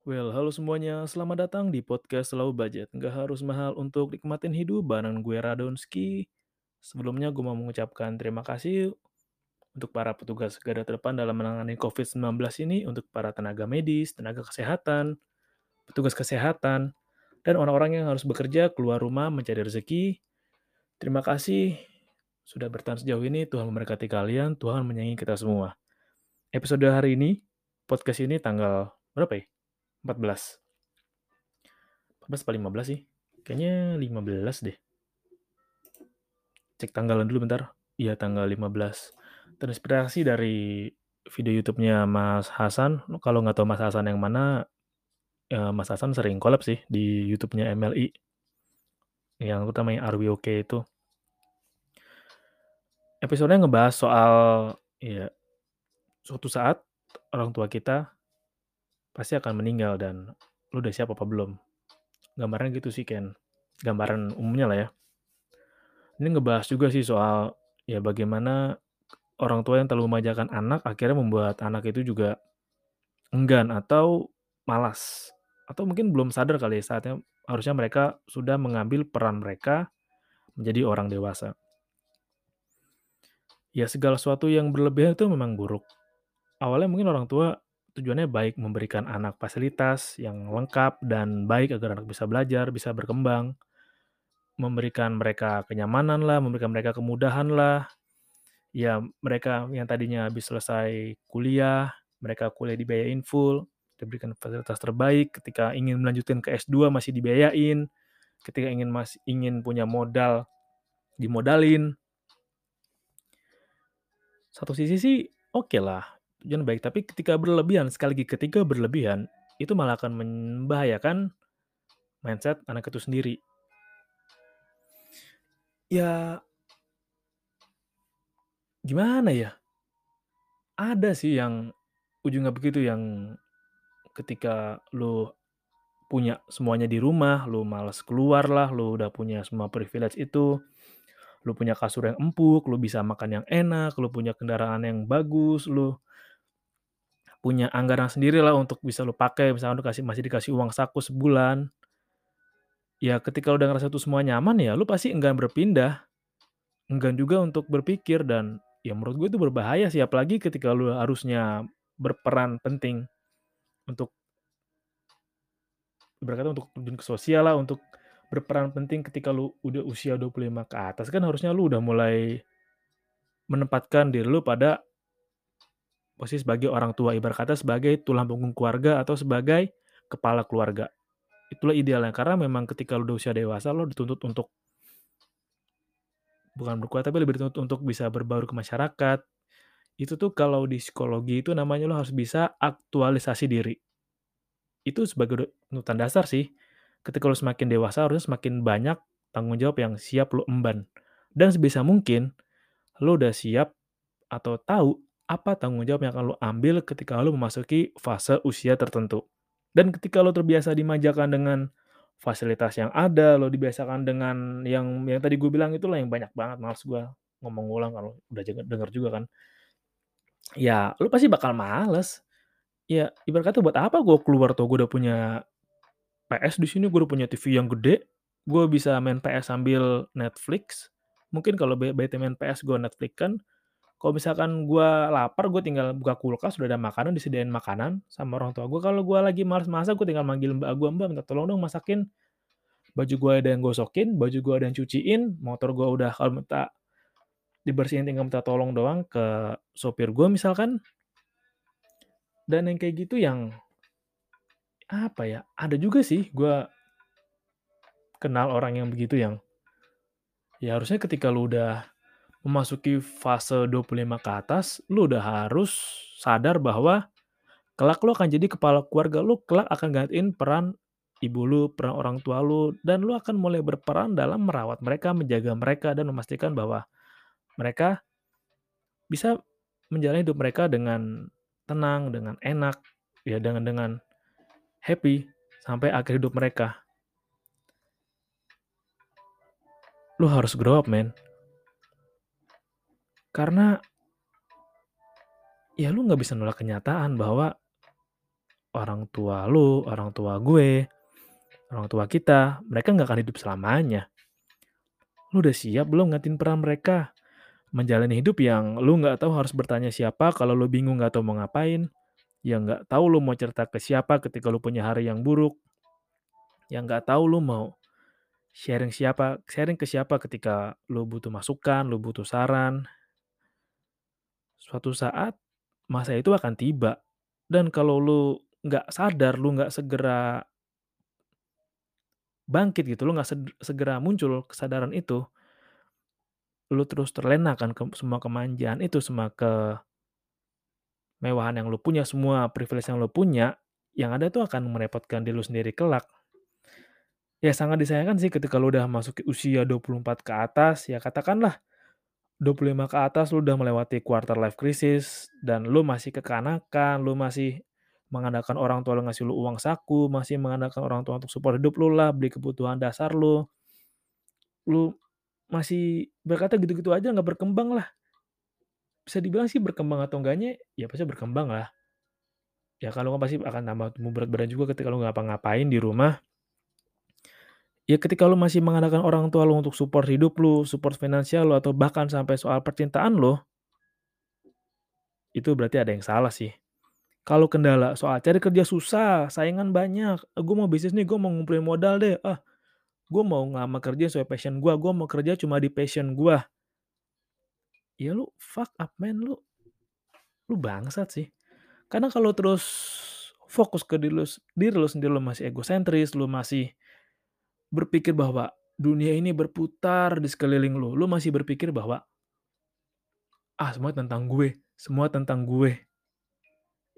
Well, halo semuanya. Selamat datang di podcast Selalu Budget. Nggak harus mahal untuk nikmatin hidup bareng gue Radonski. Sebelumnya gue mau mengucapkan terima kasih untuk para petugas garda terdepan dalam menangani COVID-19 ini, untuk para tenaga medis, tenaga kesehatan, petugas kesehatan, dan orang-orang yang harus bekerja keluar rumah mencari rezeki. Terima kasih sudah bertahan sejauh ini. Tuhan memberkati kalian, Tuhan menyayangi kita semua. Episode hari ini, podcast ini tanggal berapa ya? 14. 14 apa 15 sih? Kayaknya 15 deh. Cek tanggalan dulu bentar. Iya, tanggal 15. Terinspirasi dari video YouTube-nya Mas Hasan. Kalau nggak tahu Mas Hasan yang mana, ya Mas Hasan sering collab sih di YouTube-nya MLI. Yang utamanya Are We Okay itu. Episodenya ngebahas soal ya suatu saat orang tua kita pasti akan meninggal dan lu udah siap apa belum? Gambarannya gitu sih Ken. Gambaran umumnya lah ya. Ini ngebahas juga sih soal ya bagaimana orang tua yang terlalu memanjakan anak akhirnya membuat anak itu juga enggan atau malas atau mungkin belum sadar kali ya saatnya harusnya mereka sudah mengambil peran mereka menjadi orang dewasa. Ya segala sesuatu yang berlebihan itu memang buruk. Awalnya mungkin orang tua tujuannya baik memberikan anak fasilitas yang lengkap dan baik agar anak bisa belajar, bisa berkembang, memberikan mereka kenyamanan lah, memberikan mereka kemudahan lah. Ya mereka yang tadinya habis selesai kuliah, mereka kuliah dibiayain full, diberikan fasilitas terbaik. Ketika ingin melanjutkan ke S2 masih dibiayain. Ketika ingin masih ingin punya modal dimodalin. Satu sisi sih oke okay lah, tujuan baik. Tapi ketika berlebihan, sekali lagi ketika berlebihan, itu malah akan membahayakan mindset anak itu sendiri. Ya, gimana ya? Ada sih yang ujungnya begitu, yang ketika lu punya semuanya di rumah, lu malas keluar lah, lu udah punya semua privilege itu, lu punya kasur yang empuk, lu bisa makan yang enak, lu punya kendaraan yang bagus, lu punya anggaran sendiri lah untuk bisa lu pakai, misalnya lu kasih masih dikasih uang saku sebulan. Ya ketika lu udah ngerasa itu semua nyaman ya lu pasti enggan berpindah. Enggan juga untuk berpikir dan ya menurut gue itu berbahaya sih apalagi ketika lu harusnya berperan penting untuk berkata untuk terjun ke sosial lah, untuk berperan penting ketika lu udah usia 25 ke atas kan harusnya lu udah mulai menempatkan diri lu pada posisi sebagai orang tua ibarat kata sebagai tulang punggung keluarga atau sebagai kepala keluarga. Itulah idealnya karena memang ketika lu udah usia dewasa lo dituntut untuk bukan berkuat tapi lebih dituntut untuk bisa berbaur ke masyarakat. Itu tuh kalau di psikologi itu namanya lo harus bisa aktualisasi diri. Itu sebagai tuntutan dasar sih. Ketika lo semakin dewasa harusnya semakin banyak tanggung jawab yang siap lo emban. Dan sebisa mungkin lo udah siap atau tahu apa tanggung jawab yang akan lo ambil ketika lo memasuki fase usia tertentu. Dan ketika lo terbiasa dimanjakan dengan fasilitas yang ada, lo dibiasakan dengan yang yang tadi gue bilang itulah yang banyak banget, males gue ngomong ulang kalau udah denger juga kan. Ya, lo pasti bakal males. Ya, ibarat kata buat apa gue keluar tuh, gue udah punya PS di sini, gue udah punya TV yang gede, gue bisa main PS sambil Netflix. Mungkin kalau bete main PS gue Netflix kan, kalau misalkan gue lapar, gue tinggal buka kulkas, udah ada makanan, disediain makanan sama orang tua gue. Kalau gue lagi males masak, gue tinggal manggil mbak gue, mbak minta tolong dong masakin baju gue ada yang gosokin, baju gue ada yang cuciin, motor gue udah kalau minta dibersihin tinggal minta tolong doang ke sopir gue misalkan. Dan yang kayak gitu yang apa ya? Ada juga sih gue kenal orang yang begitu yang ya harusnya ketika lu udah memasuki fase 25 ke atas, lu udah harus sadar bahwa kelak lu akan jadi kepala keluarga, lu kelak akan gantiin peran ibu lu, peran orang tua lu, dan lu akan mulai berperan dalam merawat mereka, menjaga mereka, dan memastikan bahwa mereka bisa menjalani hidup mereka dengan tenang, dengan enak, ya dengan dengan happy sampai akhir hidup mereka. Lu harus grow up, man. Karena ya lu nggak bisa nolak kenyataan bahwa orang tua lu, orang tua gue, orang tua kita, mereka nggak akan hidup selamanya. Lu udah siap belum ngatin peran mereka? Menjalani hidup yang lu nggak tahu harus bertanya siapa, kalau lu bingung nggak tahu mau ngapain, ya nggak tahu lu mau cerita ke siapa ketika lu punya hari yang buruk, yang nggak tahu lu mau sharing siapa, sharing ke siapa ketika lu butuh masukan, lu butuh saran. Suatu saat masa itu akan tiba. Dan kalau lu nggak sadar, lu nggak segera bangkit gitu, lu nggak segera muncul kesadaran itu, lu terus terlena kan ke semua kemanjaan itu, semua kemewahan yang lu punya, semua privilege yang lu punya, yang ada itu akan merepotkan diri lu sendiri kelak. Ya sangat disayangkan sih ketika lu udah masuk usia 24 ke atas, ya katakanlah 25 ke atas lu udah melewati quarter life crisis dan lu masih kekanakan, lu masih mengandalkan orang tua lu ngasih lu uang saku, masih mengandalkan orang tua untuk support hidup lu lah, beli kebutuhan dasar lu. Lu masih berkata gitu-gitu aja nggak berkembang lah. Bisa dibilang sih berkembang atau enggaknya, ya pasti berkembang lah. Ya kalau nggak pasti akan tambah berat badan juga ketika lu nggak ngapa-ngapain di rumah. Ya ketika lu masih mengandalkan orang tua lu untuk support hidup lu, support finansial lu, atau bahkan sampai soal percintaan lu, itu berarti ada yang salah sih. Kalau kendala soal cari kerja susah, saingan banyak, "Ah, gue mau bisnis nih, gue mau ngumpulin modal deh. Ah, gue mau ngelamar kerja sesuai passion gue, gue mau kerja cuma di passion gue." Ya lu fuck up man, lu lu bangsat sih. Karena kalau terus fokus ke diri lu, diri lu sendiri, lu masih egosentris, lu masih berpikir bahwa dunia ini berputar di sekeliling lu, lu masih berpikir bahwa ah semua tentang gue, semua tentang gue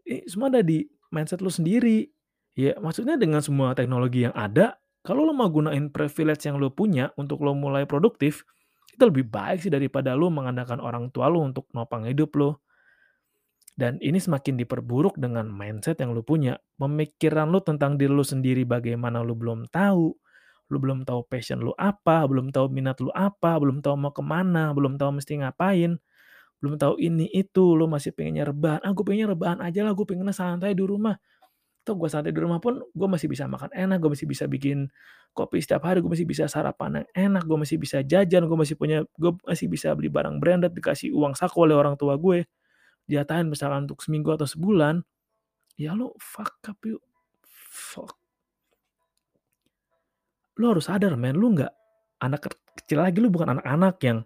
eh, semua ada di mindset lu sendiri. Ya, maksudnya dengan semua teknologi yang ada, kalau lo mau gunain privilege yang lo punya untuk lo mulai produktif, itu lebih baik sih daripada lo mengandalkan orang tua lo untuk nopang hidup lo. Dan ini semakin diperburuk dengan mindset yang lo punya. Pemikiran lo tentang diri lo sendiri bagaimana lo belum tahu. Lo belum tahu passion lo apa, belum tahu minat lo apa, belum tahu mau ke mana, belum tahu mesti ngapain belum tahu ini itu, lo masih pengennya rebahan, ah gue pengennya rebahan aja lah, gue pengennya santai di rumah. Tuh gue santai di rumah pun gue masih bisa makan enak, gue masih bisa bikin kopi setiap hari, gue masih bisa sarapan yang enak, gue masih bisa jajan, gue masih punya, gue masih bisa beli barang branded, dikasih uang saku oleh orang tua gue, diatain misalkan untuk seminggu atau sebulan, ya lo fuck up yuk, fuck. Lo harus sadar men, lu nggak anak kecil lagi, lu bukan anak-anak yang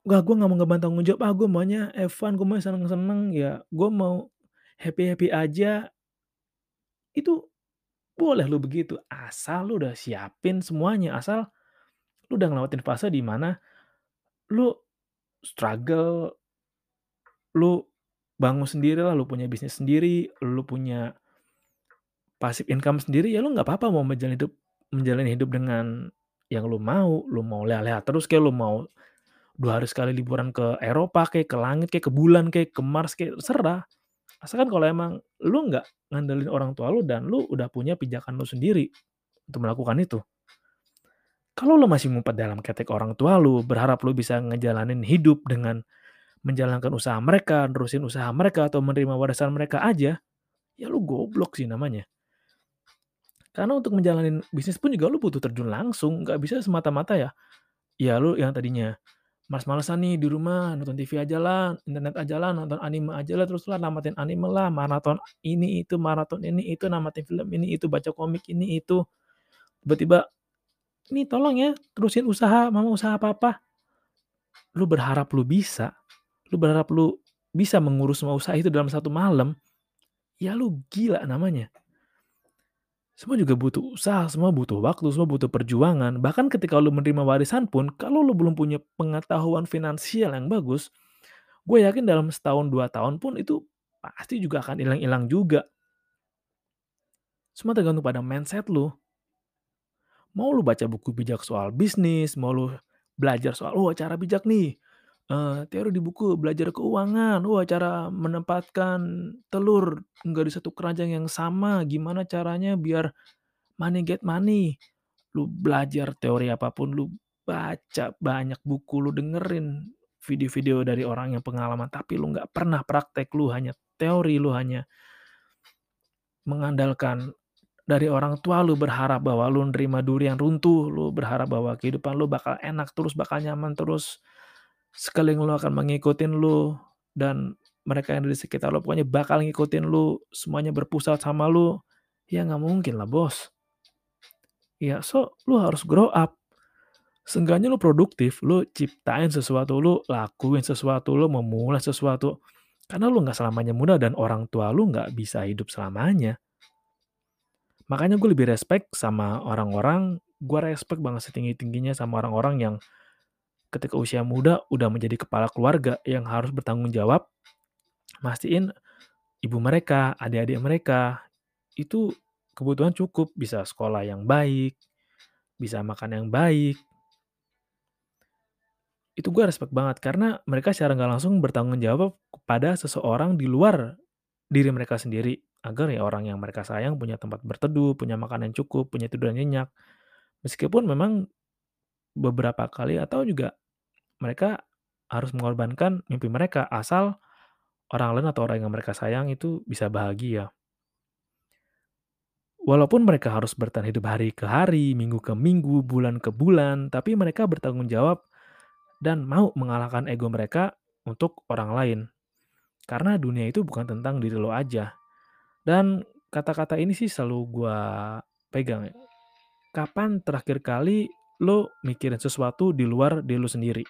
Wah, gue nggak mau ngeban tanggung jawab, ah gue maunya fun, gue maunya seneng-seneng, ya gue mau happy-happy aja. Itu boleh lu begitu, asal lu udah siapin semuanya, asal lu udah ngelewatin fase di mana lu struggle, lu bangun sendiri lah, lu punya bisnis sendiri, lu punya passive income sendiri, ya lu nggak apa-apa mau menjalani hidup menjalani hidup dengan yang lu mau, lu mau leha-leha terus kayak lu mau dua hari sekali liburan ke Eropa kayak ke langit kayak ke bulan kayak ke Mars kayak terserah. Asalkan kalau emang lu nggak ngandelin orang tua lu dan lu udah punya pijakan lu sendiri untuk melakukan itu. Kalau lu masih ngumpet dalam ketek orang tua lu, berharap lu bisa ngejalanin hidup dengan menjalankan usaha mereka, nerusin usaha mereka atau menerima warisan mereka aja, ya lu goblok sih namanya. Karena untuk menjalani bisnis pun juga lu butuh terjun langsung, nggak bisa semata-mata ya. Ya lu yang tadinya males-malesan nih di rumah nonton TV aja lah, internet aja lah, nonton anime aja lah, terus lah namatin anime lah, maraton ini itu, maraton ini itu, namatin film ini itu, baca komik ini itu. Tiba-tiba, "Nih tolong ya, terusin usaha, mama usaha apa-apa." Lu berharap lu bisa, lu berharap lu bisa mengurus semua usaha itu dalam satu malam, ya lu gila namanya. Semua juga butuh usaha, semua butuh waktu, semua butuh perjuangan. Bahkan ketika lu menerima warisan pun, kalau lu belum punya pengetahuan finansial yang bagus, gue yakin dalam setahun dua tahun pun itu pasti juga akan hilang-hilang juga. Semua tergantung pada mindset lu. Mau lu baca buku bijak soal bisnis, mau lu belajar soal, oh cara bijak nih, uh, teori di buku belajar keuangan, wah cara menempatkan telur nggak di satu keranjang yang sama, gimana caranya biar money get money. Lu belajar teori apa pun, lu baca banyak buku, lu dengerin video-video dari orang yang pengalaman, tapi lu nggak pernah praktek, lu hanya teori, lu hanya mengandalkan dari orang tua lu berharap bahwa lu nerima duri yang runtuh, lu berharap bahwa kehidupan lu bakal enak terus, bakal nyaman terus. Sekeliling lu akan mengikutin lu dan mereka yang di sekitar lu pokoknya bakal ngikutin lu, semuanya berpusat sama lu. Ya nggak mungkin lah, Bos. Ya, so lu harus grow up. Seenggaknya lu produktif, lu ciptain sesuatu, lu lakuin sesuatu, lu memulai sesuatu. Karena lu nggak selamanya muda dan orang tua lu nggak bisa hidup selamanya. Makanya gue lebih respect sama orang-orang, gue respect banget setinggi-tingginya sama orang-orang yang ketika usia muda udah menjadi kepala keluarga yang harus bertanggung jawab, mastiin ibu mereka, adik-adik mereka, itu kebutuhan cukup, bisa sekolah yang baik, bisa makan yang baik. Itu gue respect banget, karena mereka secara nggak langsung bertanggung jawab kepada seseorang di luar diri mereka sendiri agar ya orang yang mereka sayang punya tempat berteduh, punya makanan cukup, punya tidur yang nyenyak. Meskipun memang beberapa kali atau juga mereka harus mengorbankan mimpi mereka asal orang lain atau orang yang mereka sayang itu bisa bahagia. Walaupun mereka harus bertahan hidup hari ke hari, minggu ke minggu, bulan ke bulan, tapi mereka bertanggung jawab dan mau mengalahkan ego mereka untuk orang lain. Karena dunia itu bukan tentang diri lo aja, dan kata-kata ini sih selalu gue pegang. Kapan terakhir kali lo mikirin sesuatu di luar diri lo sendiri?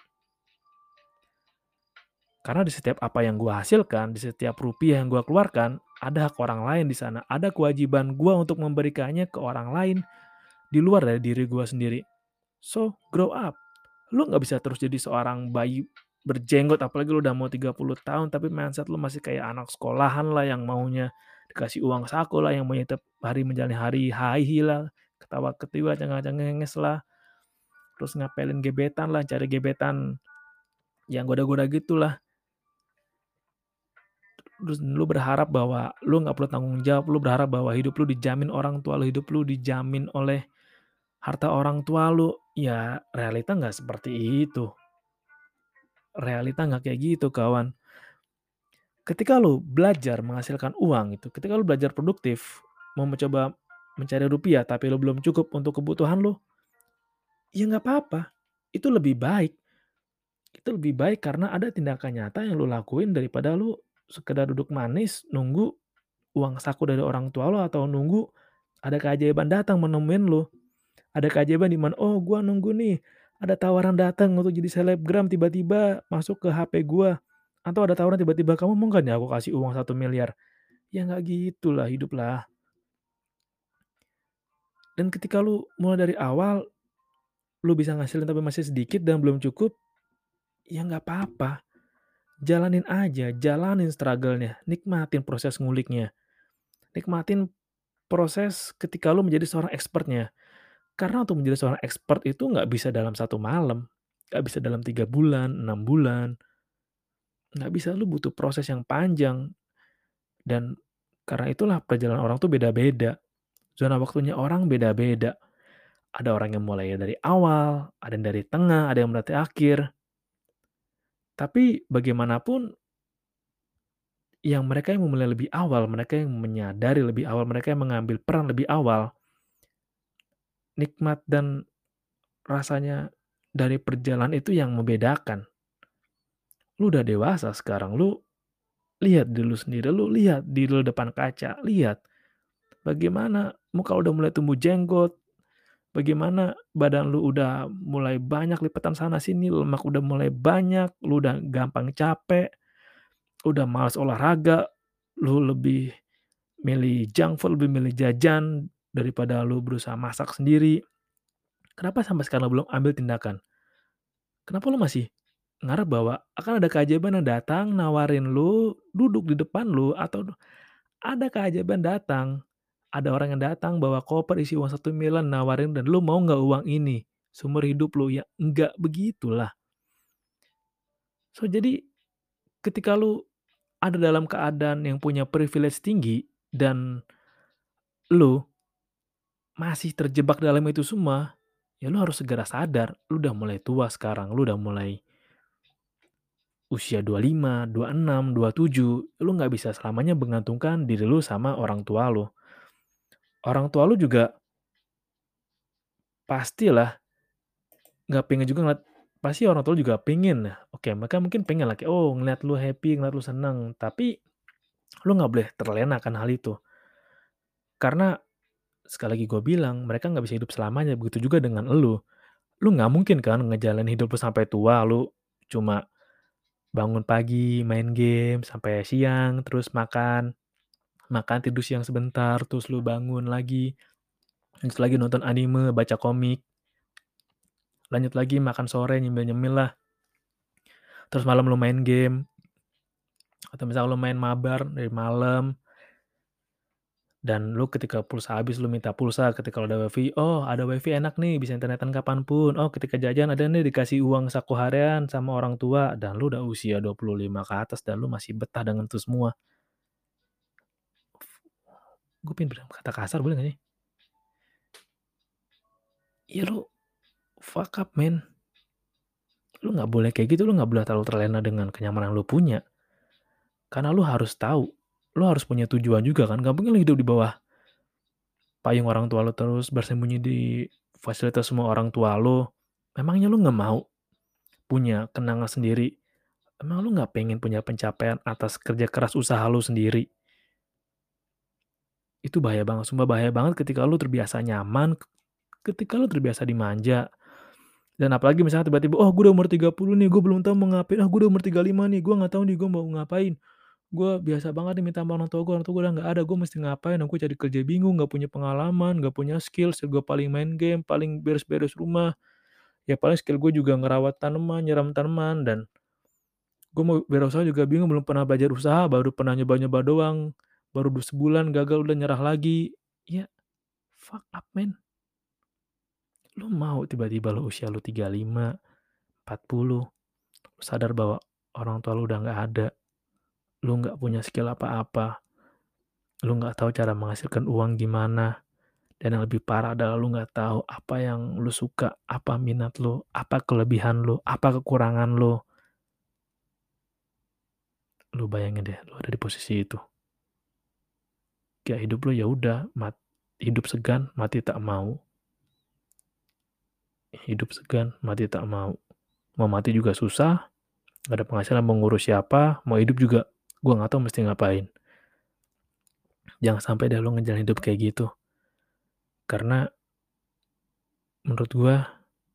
Karena di setiap apa yang gue hasilkan, di setiap rupiah yang gue keluarkan, ada hak orang lain di sana. Ada kewajiban gue untuk memberikannya ke orang lain di luar dari diri gue sendiri. So, grow up. Lo nggak bisa terus jadi seorang bayi berjenggot, apalagi lo udah mau 30 tahun, tapi mindset lo masih kayak anak sekolahan lah yang maunya dikasih uang saku lah yang mau tiap hari menjalani hari hai lah ketawa ketiwa jangan cengenges lah terus ngapelin gebetan lah cari gebetan yang goda-goda gitulah. Terus lu berharap bahwa lu nggak perlu tanggung jawab lu berharap bahwa hidup lu dijamin orang tua lu hidup lu dijamin oleh harta orang tua lu ya realita nggak seperti itu. Realita nggak kayak gitu kawan. Ketika lo belajar menghasilkan uang itu, ketika lo belajar produktif, mau mencoba mencari rupiah tapi lo belum cukup untuk kebutuhan lo, ya nggak apa-apa. Itu lebih baik. Itu lebih baik karena ada tindakan nyata yang lo lakuin daripada lo sekedar duduk manis nunggu uang saku dari orang tua lo atau nunggu ada keajaiban datang menemuin lo. Ada keajaiban di mana, oh gue nunggu nih, ada tawaran datang untuk jadi selebgram tiba-tiba masuk ke HP gue atau ada tawaran tiba-tiba, "Kamu mau nggak nih aku kasih uang satu miliar?" Ya nggak gitulah hidup lah. Dan ketika lu mulai dari awal, lu bisa ngasilin tapi masih sedikit dan belum cukup, ya nggak apa-apa. Jalanin aja, jalanin struggle-nya, nikmatin proses nguliknya. Nikmatin proses ketika lu menjadi seorang expertnya. Karena untuk menjadi seorang expert itu nggak bisa dalam satu malam, nggak bisa dalam tiga bulan, enam bulan, nggak bisa, lu butuh proses yang panjang. Dan karena itulah perjalanan orang tuh beda-beda. Zona waktunya orang beda-beda. Ada orang yang mulai dari awal, ada yang dari tengah, ada yang dari akhir. Tapi bagaimanapun yang mereka yang memulai lebih awal, mereka yang menyadari lebih awal, mereka yang mengambil peran lebih awal, nikmat dan rasanya dari perjalanan itu yang membedakan lu udah dewasa sekarang, lu lihat di lu sendiri, lu lihat di lu depan kaca, lihat bagaimana muka udah mulai tumbuh jenggot, bagaimana badan lu udah mulai banyak lipatan sana sini, lemak udah mulai banyak, lu udah gampang capek, udah males olahraga, lu lebih milih junk food, lebih milih jajan daripada lu berusaha masak sendiri. Kenapa sampai sekarang lu belum ambil tindakan? Kenapa lu masih ngarep bahwa akan ada keajaiban yang datang nawarin lu, duduk di depan lu, atau ada keajaiban datang, ada orang yang datang bawa koper isi uang 1 miliar nawarin dan lu mau nggak uang ini seumur hidup lu? Ya enggak begitulah. So, jadi ketika lu ada dalam keadaan yang punya privilege tinggi dan lu masih terjebak dalam itu semua, ya lu harus segera sadar, lu udah mulai tua sekarang, lu udah mulai usia 25, 26, 27, lu nggak bisa selamanya menggantungkan diri lu sama orang tua lu. Orang tua lu juga pastilah nggak pengen juga ngeliat pasti orang tua lu juga pengen oke mereka mungkin pengen kayak, oh ngeliat lu happy, ngeliat lu seneng, tapi lu nggak boleh terlena akan hal itu. Karena sekali lagi gue bilang, mereka nggak bisa hidup selamanya, begitu juga dengan elu. Lu nggak mungkin kan ngejalanin hidup lu sampai tua, lu cuma bangun pagi, main game sampai siang, terus makan, makan tidur siang sebentar, terus lu bangun lagi, lanjut lagi nonton anime, baca komik, lanjut lagi makan sore, nyemil-nyemil lah. Terus malam lu main game, atau misalnya lu main mabar dari malam, dan lu ketika pulsa habis lu minta pulsa ketika lu ada wifi, oh ada wifi enak nih bisa internetan kapan pun, oh ketika jajan ada nih dikasih uang saku harian sama orang tua, dan lu udah usia 25 ke atas dan lu masih betah dengan itu semua. Gue pengen bilang kata kasar boleh gak sih? Ya lu fuck up man. Lu nggak boleh kayak gitu, lu nggak boleh terlalu terlena dengan kenyamanan lu punya. Karena lu harus tahu, lu harus punya tujuan juga kan, gak mungkin lu hidup di bawah payung orang tua lu terus bersembunyi di fasilitas semua orang tua lu. Memangnya lu nggak mau punya kenangan sendiri? Emang lu nggak pengen punya pencapaian atas kerja keras usaha lu sendiri? Itu bahaya banget, sumpah bahaya banget ketika lu terbiasa nyaman, ketika lu terbiasa dimanja, dan apalagi misalnya tiba-tiba, oh gue udah umur 30 nih, gue belum tahu mau ngapain, ah gue udah umur 35 nih, gue nggak tahu nih gue mau ngapain. Gue biasa banget nih minta orang tua gue, orang tua gue udah nggak ada, gue mesti ngapain, aku cari kerja bingung, nggak punya pengalaman, nggak punya skill, skill gue paling main game, paling beres-beres rumah. Ya paling skill gue juga ngerawat tanaman, nyiram tanaman, dan gue mau berusaha juga bingung, belum pernah belajar usaha, baru pernah nyoba-nyoba doang, baru sebulan gagal udah nyerah lagi. Ya, fuck up man. Lu mau tiba-tiba lu usia lu 35, 40, lu sadar bahwa orang tua lu udah nggak ada, lu nggak punya skill apa-apa, lu nggak tahu cara menghasilkan uang gimana, dan yang lebih parah adalah lu nggak tahu apa yang lu suka, apa minat lu, apa kelebihan lu, apa kekurangan lu. Lu bayangin deh, lu ada di posisi itu. Kayak hidup lu ya udah, hidup segan, mati tak mau. Hidup segan, mati tak mau. Mau mati juga susah, gak ada penghasilan mau ngurus siapa, mau hidup juga gue nggak tahu mesti ngapain. Jangan sampai deh lo ngejalan hidup kayak gitu. Karena menurut gue,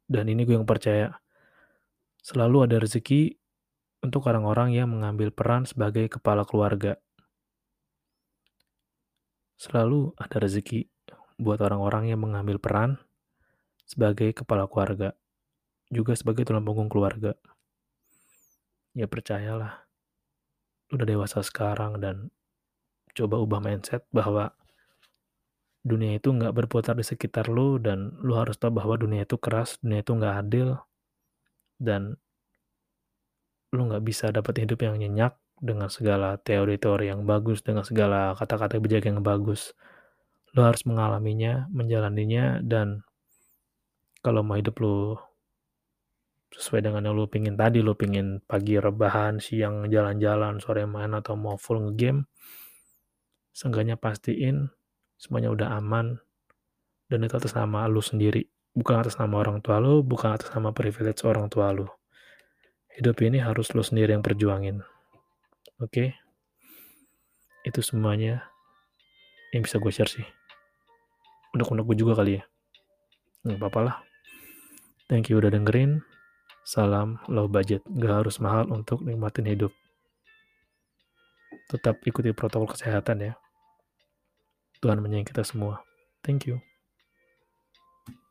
dan ini gue yang percaya, selalu ada rezeki untuk orang-orang yang mengambil peran sebagai kepala keluarga. Selalu ada rezeki buat orang-orang yang mengambil peran sebagai kepala keluarga, juga sebagai tulang punggung keluarga. Ya percayalah, udah dewasa sekarang dan coba ubah mindset bahwa dunia itu nggak berputar di sekitar lu dan lu harus tahu bahwa dunia itu keras, dunia itu nggak adil dan lu nggak bisa dapat hidup yang nyenyak dengan segala teori-teori yang bagus, dengan segala kata-kata bijak yang bagus. Lu harus mengalaminya, menjalaninya, dan kalau mau hidup lu sesuai dengan yang lu pingin tadi, lu pingin pagi rebahan, siang jalan-jalan, sore main atau mau full ngegame, seenggaknya pastiin semuanya udah aman dan itu atas nama lu sendiri, bukan atas nama orang tua lu, bukan atas nama privilege orang tua lu. Hidup ini harus lu sendiri yang perjuangin. Oke? Okay? Itu semuanya yang bisa gue share sih. Unek-unek gue juga kali ya. nggak apa-apa lah. Thank you udah dengerin. Salam low budget, nggak harus mahal untuk nikmatin hidup. Tetap ikuti protokol kesehatan ya. Tuhan menyayangi kita semua. Thank you.